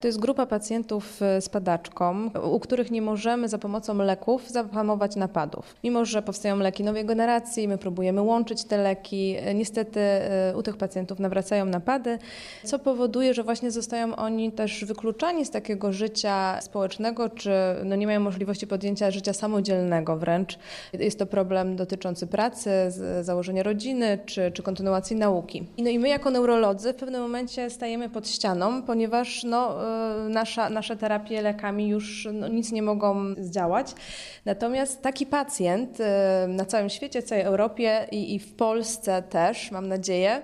To jest grupa pacjentów e, z padaczką, u których nie możemy za pomocą leków zahamować napadów. Mimo, że powstają leki nowej generacji, my próbujemy łączyć te leki, e, niestety e, u tych pacjentów nawracają napady, co powoduje, że właśnie zostają oni też wykluczani z takiego życia społecznego, czy no nie mają możliwości podjęcia życia samodzielnego wręcz. Jest to problem dotyczący pracy, założenia rodziny, czy, czy kontynuacji nauki. No i my jako neurolodzy w pewnym momencie stajemy pod ścianą, ponieważ no, nasza, nasze terapie lekami już no, nic nie mogą zdziałać. Natomiast taki pacjent e, na całym świecie, w całej Europie i, i w Polsce też, mam nadzieję,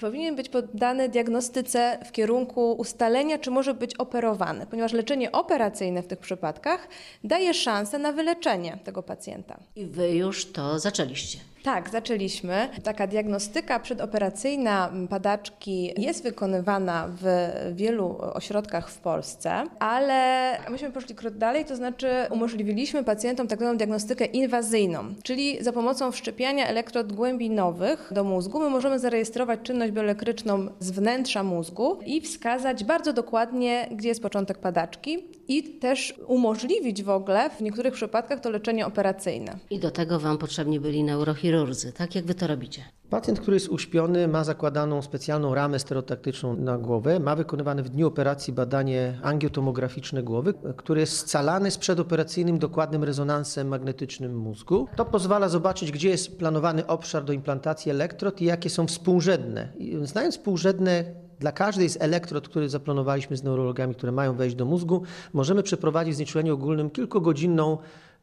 powinien być poddany diagnostyce w kierunku ustalenia, czy może być operowany, ponieważ leczenie operacyjne w tych przypadkach daje szansę na wyleczenie tego pacjenta. I wy już to zaczęliście. Tak, zaczęliśmy. Taka diagnostyka przedoperacyjna padaczki jest wykonywana w wielu ośrodkach w Polsce, ale myśmy poszli krok dalej, to znaczy umożliwiliśmy pacjentom tak zwaną diagnostykę inwazyjną, czyli za pomocą wszczepiania elektrod głębinowych do mózgu my możemy zarejestrować czynność bioelektryczną z wnętrza mózgu i wskazać bardzo dokładnie, gdzie jest początek padaczki i też umożliwić w ogóle w niektórych przypadkach to leczenie operacyjne. I do tego Wam potrzebni byli neurochirurdzy, tak jak Wy to robicie? Pacjent, który jest uśpiony, ma zakładaną specjalną ramę stereotaktyczną na głowę, ma wykonywane w dniu operacji badanie angiotomograficzne głowy, które jest scalane z przedoperacyjnym dokładnym rezonansem magnetycznym mózgu. To pozwala zobaczyć, gdzie jest planowany obszar do implantacji elektrod i jakie są współrzędne. Znając współrzędne dla każdej z elektrod, które zaplanowaliśmy z neurologami, które mają wejść do mózgu, możemy przeprowadzić w znieczuleniu ogólnym kilkugodzinną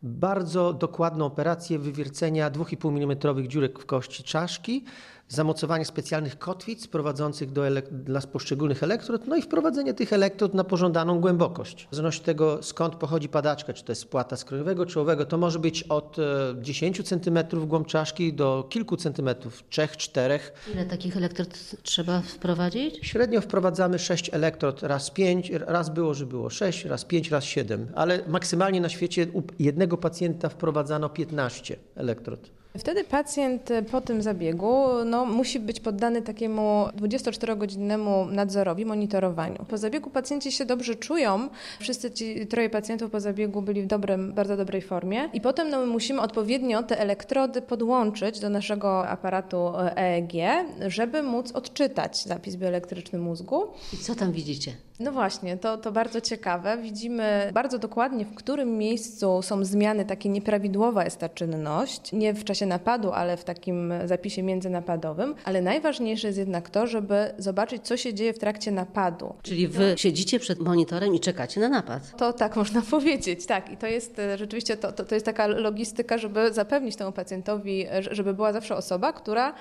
bardzo dokładną operację wywiercenia 2,5 mm dziurek w kości czaszki zamocowanie specjalnych kotwic prowadzących do dla poszczególnych elektrod, no i wprowadzenie tych elektrod na pożądaną głębokość. W zależności od tego, skąd pochodzi padaczka, czy to jest płata skroniowego, czołowego, to może być od 10 e, cm głąb czaszki do kilku centymetrów, 3-4. Ile takich elektrod trzeba wprowadzić? Średnio wprowadzamy 6 elektrod, raz 5, raz było, że było 6, raz 5, raz 7, ale maksymalnie na świecie u jednego pacjenta wprowadzano 15 elektrod. Wtedy pacjent po tym zabiegu no, musi być poddany takiemu 24-godzinnemu nadzorowi, monitorowaniu. Po zabiegu pacjenci się dobrze czują. Wszyscy ci troje pacjentów po zabiegu byli w dobrym, bardzo dobrej formie. I potem no, my musimy odpowiednio te elektrody podłączyć do naszego aparatu EEG, żeby móc odczytać zapis bioelektryczny mózgu. I co tam widzicie? No właśnie, to, to bardzo ciekawe. Widzimy bardzo dokładnie, w którym miejscu są zmiany, takie nieprawidłowa jest ta czynność. Nie w czasie napadu, ale w takim zapisie międzynapadowym. Ale najważniejsze jest jednak to, żeby zobaczyć, co się dzieje w trakcie napadu. Czyli wy siedzicie przed monitorem i czekacie na napad. To tak można powiedzieć, tak. I to jest e, rzeczywiście, to, to, to jest taka logistyka, żeby zapewnić temu pacjentowi, e, żeby była zawsze osoba, która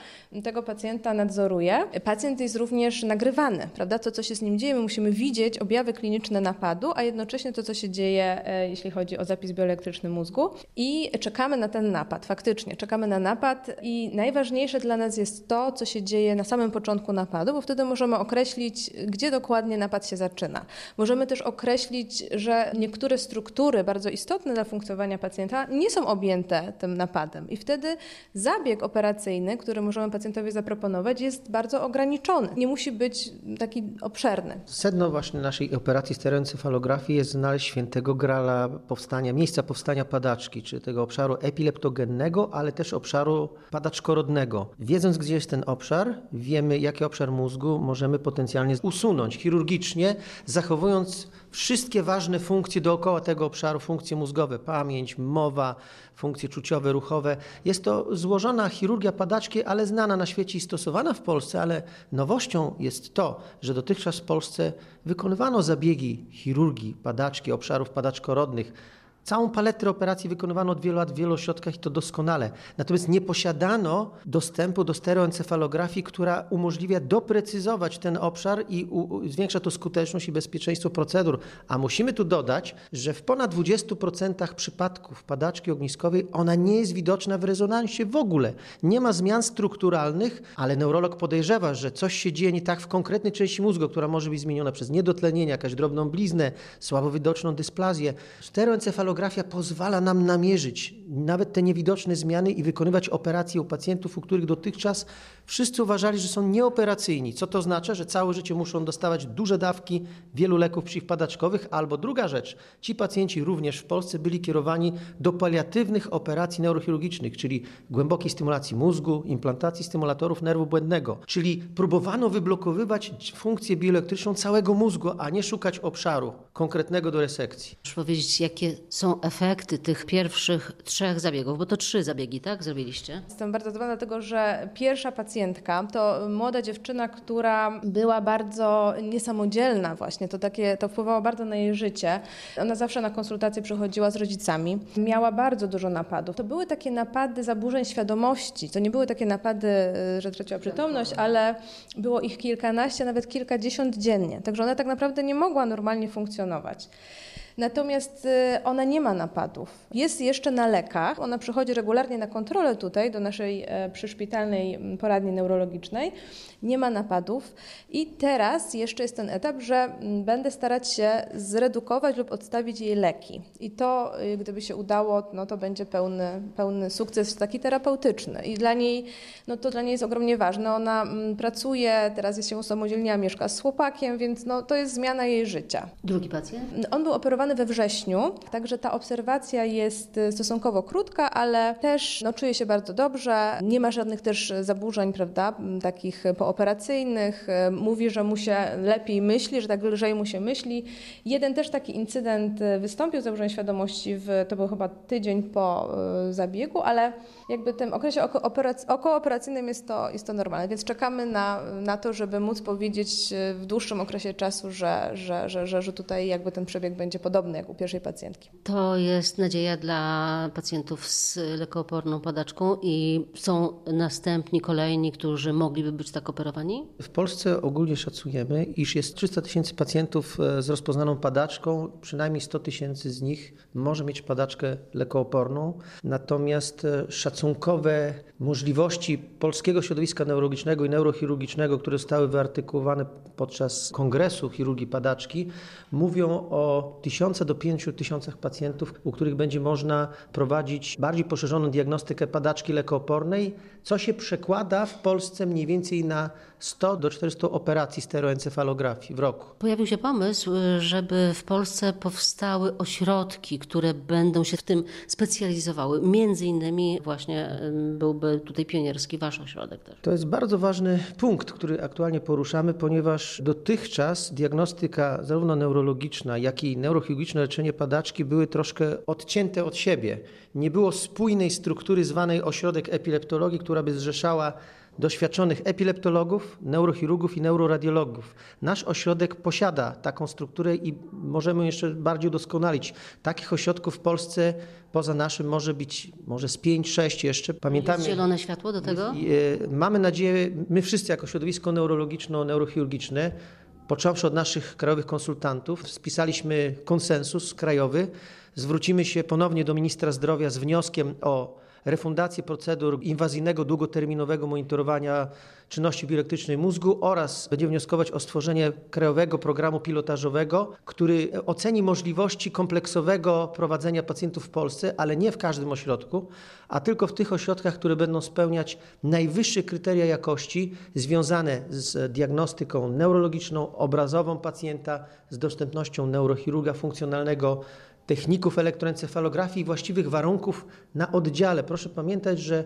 tego pacjenta nadzoruje. Pacjent jest również nagrywany, prawda? To, co się z nim dzieje, my musimy widzieć objawy kliniczne napadu, a jednocześnie to, co się dzieje, e, jeśli chodzi o zapis bioelektryczny mózgu. I czekamy na ten napad, faktycznie. Czekamy na napad i najważniejsze dla nas jest to, co się dzieje na samym początku napadu, bo wtedy możemy określić, gdzie dokładnie napad się zaczyna. Możemy też określić, że niektóre struktury bardzo istotne dla funkcjonowania pacjenta nie są objęte tym napadem i wtedy zabieg operacyjny, który możemy pacjentowi zaproponować, jest bardzo ograniczony. Nie musi być taki obszerny. Sedno właśnie naszej operacji stereoencefalografii jest znaleźć świętego grala powstania, miejsca powstania padaczki, czy tego obszaru epileptogennego, ale też obszaru padaczkorodnego. Wiedząc, gdzie jest ten obszar, wiemy, jaki obszar mózgu możemy potencjalnie usunąć chirurgicznie, zachowując wszystkie ważne funkcje dookoła tego obszaru, funkcje mózgowe, pamięć, mowa, funkcje czuciowe, ruchowe. Jest to złożona chirurgia padaczki, ale znana na świecie i stosowana w Polsce, ale nowością jest to, że dotychczas w Polsce wykonywano zabiegi chirurgii padaczki, obszarów padaczkorodnych, Całą paletę operacji wykonywano od wielu lat w wielu ośrodkach i to doskonale. Natomiast nie posiadano dostępu do stereoencefalografii, która umożliwia doprecyzować ten obszar i zwiększa to skuteczność i bezpieczeństwo procedur. A musimy tu dodać, że w ponad 20% przypadków padaczki ogniskowej ona nie jest widoczna w rezonansie w ogóle. Nie ma zmian strukturalnych, ale neurolog podejrzewa, że coś się dzieje nie tak w konkretnej części mózgu, która może być zmieniona przez niedotlenienie, jakaś drobną bliznę, słabo widoczną dysplazję. Stereoencefalografia encefalografia pozwala nam namierzyć nawet te niewidoczne zmiany i wykonywać operacje u pacjentów, u których dotychczas wszyscy uważali, że są nieoperacyjni. Co to oznacza? Że całe życie muszą dostawać duże dawki wielu leków przeciwpadaczkowych, albo druga rzecz, ci pacjenci również w Polsce byli kierowani do paliatywnych operacji neurochirurgicznych, czyli głębokiej stymulacji mózgu, implantacji stymulatorów nerwu błędnego, czyli próbowano wyblokowywać funkcję bioelektryczną całego mózgu, a nie szukać obszaru konkretnego do resekcji. Proszę powiedzieć, jakie są efekty tych pierwszych trzech zabiegów, bo to trzy zabiegi, tak, zrobiliście? Jestem bardzo zadowolona, dlatego że pierwsza pacjentka to młoda dziewczyna, która była bardzo niesamodzielna właśnie. To, takie, to wpływało bardzo na jej życie. Ona zawsze na konsultacje przychodziła z rodzicami. Miała bardzo dużo napadów. To były takie napady zaburzeń świadomości. To nie były takie napady, y, że traciła przytomność, ale było ich kilkanaście, nawet kilkadziesiąt dziennie. Także ona tak naprawdę nie mogła normalnie funkcjonować. Natomiast y, ona nie ma napadów. Jest jeszcze na lekach. Ona przychodzi regularnie na kontrolę tutaj do naszej e, przyszpitalnej poradni neurologicznej. Nie ma napadów. I teraz jeszcze jest ten etap, że będę starać się zredukować lub odstawić jej leki. I to, y, gdyby się udało, no to będzie pełny, pełny sukces taki terapeutyczny. I dla niej, no to dla niej jest ogromnie ważne. Ona pracuje, teraz jest się usamodzielniła, mieszka z chłopakiem, więc no, to jest zmiana jej życia. Drugi pacjent? On był operowany we wrześniu, także ta obserwacja jest y, stosunkowo krótka, ale też no, czuje się bardzo dobrze. Nie ma żadnych też zaburzeń, prawda, takich pooperacyjnych. Y, mówi, że mu się lepiej myśli, że tak lżej mu się myśli. Jeden też taki incydent y, wystąpił z zaburzeń świadomości, w, to był chyba tydzień po zabiegu, ale jakby w tym okresie okooperacyjnym jest to, jest to normalne, więc czekamy na, na to, żeby móc powiedzieć w dłuższym okresie czasu, że, że, że, że, że tutaj jakby ten przebieg będzie podobny podobny jak u pierwszej pacjentki. To jest nadzieja dla pacjentów z lekooporną padaczką i są następni, kolejni, którzy mogliby być tak operowani? W Polsce ogólnie szacujemy, iż jest 300 tysięcy pacjentów e, z rozpoznaną padaczką, przynajmniej 100 tysięcy z nich może mieć padaczkę lekooporną, natomiast e, szacunkowe możliwości polskiego środowiska neurologicznego i neurochirurgicznego, które zostały wyartykułowane podczas Kongresu Chirurgii Padaczki, mówią o tysiącach do 5 tysiącach pacjentów, u których będzie można prowadzić bardziej poszerzoną diagnostykę padaczki lekoopornej, co się przekłada w Polsce mniej więcej na 100 do 400 operacji stereoencefalografii w roku. Pojawił się pomysł, żeby w Polsce powstały ośrodki, które będą się w tym specjalizowały. Między innymi właśnie byłby tutaj pionierski wasz ośrodek też. To jest bardzo ważny punkt, który aktualnie poruszamy, ponieważ dotychczas diagnostyka zarówno neurologiczna, jak i neurochirurgiczne leczenie padaczki były troszkę odcięte od siebie. Nie było spójnej struktury zwanej ośrodek epileptologii, która by zrzeszała doświadczonych epileptologów, neurochirurgów i neuroradiologów. Nasz ośrodek posiada taką strukturę i możemy jeszcze bardziej udoskonalić. Takich ośrodków w Polsce poza naszym może być może z 5-6 jeszcze. Pamiętamy. Jest zielone światło do tego? E, mamy nadzieję, my wszyscy jako środowisko neurologiczno-neurochirurgiczne począwszy od naszych krajowych konsultantów, spisaliśmy konsensus krajowy. Zwrócimy się ponownie do ministra zdrowia z wnioskiem o refundację procedur inwazyjnego, długoterminowego monitorowania czynności bioelektrycznej mózgu oraz będzie wnioskować o stworzenie krajowego programu pilotażowego, który oceni możliwości kompleksowego prowadzenia pacjentów w Polsce, ale nie w każdym ośrodku, a tylko w tych ośrodkach, które będą spełniać najwyższe kryteria jakości związane z diagnostyką neurologiczną, obrazową pacjenta, z dostępnością neurochirurga funkcjonalnego, techników elektroencefalografii i właściwych warunków na oddziale. Proszę pamiętać, że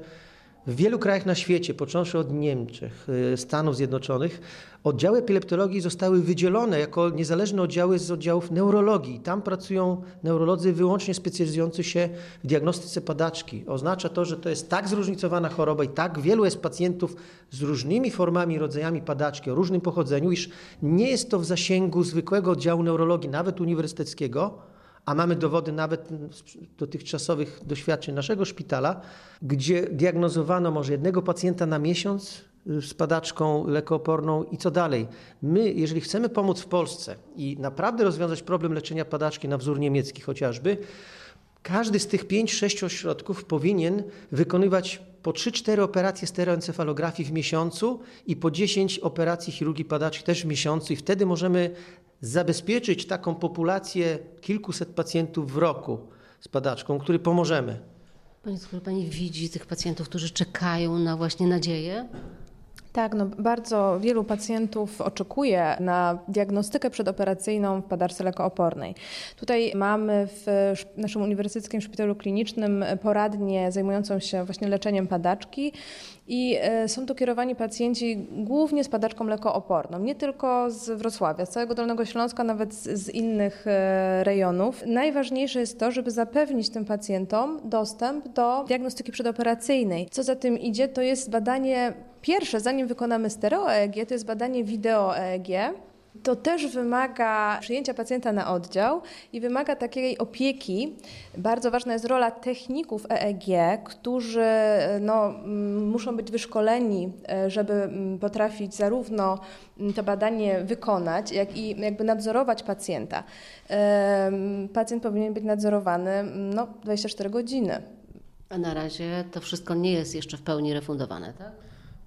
w wielu krajach na świecie, począwszy od Niemczech, y, Stanów Zjednoczonych, oddziały epileptologii zostały wydzielone jako niezależne oddziały z oddziałów neurologii. Tam pracują neurolodzy wyłącznie specjalizujący się w diagnostyce padaczki. Oznacza to, że to jest tak zróżnicowana choroba i tak wielu jest pacjentów z różnymi formami i rodzajami padaczki o różnym pochodzeniu, iż nie jest to w zasięgu zwykłego oddziału neurologii, nawet uniwersyteckiego, a mamy dowody nawet dotychczasowych doświadczeń naszego szpitala, gdzie diagnozowano może jednego pacjenta na miesiąc z padaczką lekooporną i co dalej. My, jeżeli chcemy pomóc w Polsce i naprawdę rozwiązać problem leczenia padaczki na wzór niemiecki chociażby, każdy z tych 5-6 ośrodków powinien wykonywać po 3-4 operacje stereoencefalografii w miesiącu i po 10 operacji chirurgii padaczki też w miesiącu i wtedy możemy zabezpieczyć taką populację kilkuset pacjentów w roku z padaczką, który pomożemy. Pani doktor, Pani widzi tych pacjentów, którzy czekają na właśnie nadzieję? Tak, no bardzo wielu pacjentów oczekuje na diagnostykę przedoperacyjną w padaczce lekoopornej. Tutaj mamy w naszym Uniwersyteckim Szpitalu Klinicznym poradnię zajmującą się właśnie leczeniem padaczki i e, są tu kierowani pacjenci głównie z padaczką lekooporną, nie tylko z Wrocławia, z całego Dolnego Śląska, nawet z innych e, rejonów. Najważniejsze jest to, żeby zapewnić tym pacjentom dostęp do diagnostyki przedoperacyjnej. Co za tym idzie, to jest badanie Pierwsze, zanim wykonamy stereo-EEG, to jest badanie wideo-EEG. To też wymaga przyjęcia pacjenta na oddział i wymaga takiej opieki. Bardzo ważna jest rola techników EEG, którzy no, muszą być wyszkoleni, e, żeby potrafić zarówno to badanie wykonać, jak i jakby nadzorować pacjenta. Pacjent powinien być nadzorowany no, 24 godziny. A na razie to wszystko nie jest jeszcze w pełni refundowane, tak?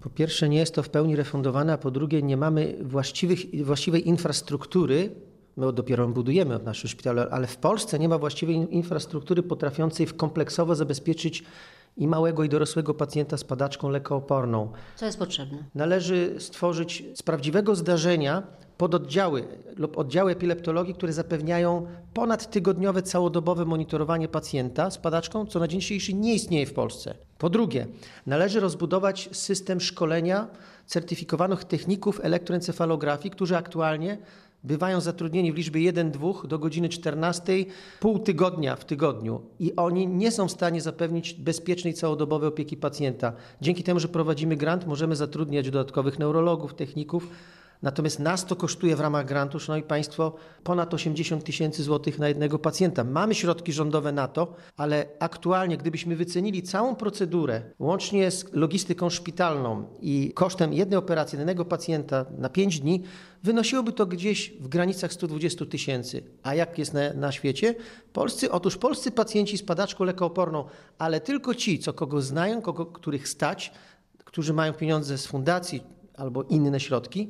Po pierwsze, nie jest to w pełni refundowane, a po drugie, nie mamy właściwych, właściwej infrastruktury. My dopiero budujemy w naszym szpitalu, ale w Polsce nie ma właściwej infrastruktury potrafiącej kompleksowo zabezpieczyć i małego i dorosłego pacjenta z padaczką lekooporną. Co jest potrzebne? Należy stworzyć z prawdziwego zdarzenia pododdziały lub oddziały epileptologii, które zapewniają ponadtygodniowe, całodobowe monitorowanie pacjenta z padaczką, co na dzień dzisiejszy nie istnieje w Polsce. Po drugie, należy rozbudować system szkolenia certyfikowanych techników elektroencefalografii, którzy aktualnie bywają zatrudnieni w liczbie 1-2 do godziny 14, pół tygodnia w tygodniu i oni nie są w stanie zapewnić bezpiecznej całodobowej opieki pacjenta. Dzięki temu, że prowadzimy grant, możemy zatrudniać dodatkowych neurologów, techników, Natomiast nas to kosztuje w ramach grantu, szanowni Państwo, ponad 80 tysięcy złotych na jednego pacjenta. Mamy środki rządowe na to, ale aktualnie, gdybyśmy wycenili całą procedurę, łącznie z logistyką szpitalną i kosztem jednej operacji jednego pacjenta na 5 dni, wynosiłoby to gdzieś w granicach 120 tysięcy. A jak jest na, na świecie? Polscy, otóż polscy pacjenci z padaczką lekooporną, ale tylko ci, co kogo znają, kogo, których stać, którzy mają pieniądze z fundacji albo inne środki,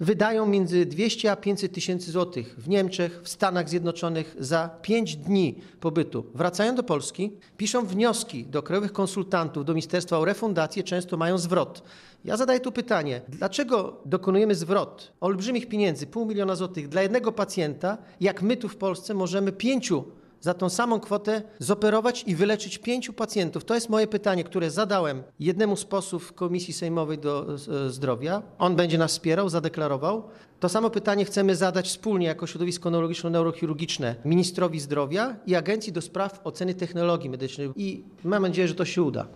wydają między 200 a 500 tysięcy złotych w Niemczech, w Stanach Zjednoczonych za 5 dni pobytu. Wracają do Polski, piszą wnioski do krajowych konsultantów, do ministerstwa o refundację, często mają zwrot. Ja zadaję tu pytanie, dlaczego dokonujemy zwrot olbrzymich pieniędzy, pół miliona złotych dla jednego pacjenta, jak my tu w Polsce możemy pięciu za tą samą kwotę zoperować i wyleczyć pięciu pacjentów? To jest moje pytanie, które zadałem jednemu z posłów Komisji Sejmowej do e, Zdrowia. On będzie nas wspierał, zadeklarował. To samo pytanie chcemy zadać wspólnie jako środowisko neurologiczno-neurochirurgiczne ministrowi zdrowia i Agencji do Spraw Oceny Technologii Medycznych i mam nadzieję, że to się uda.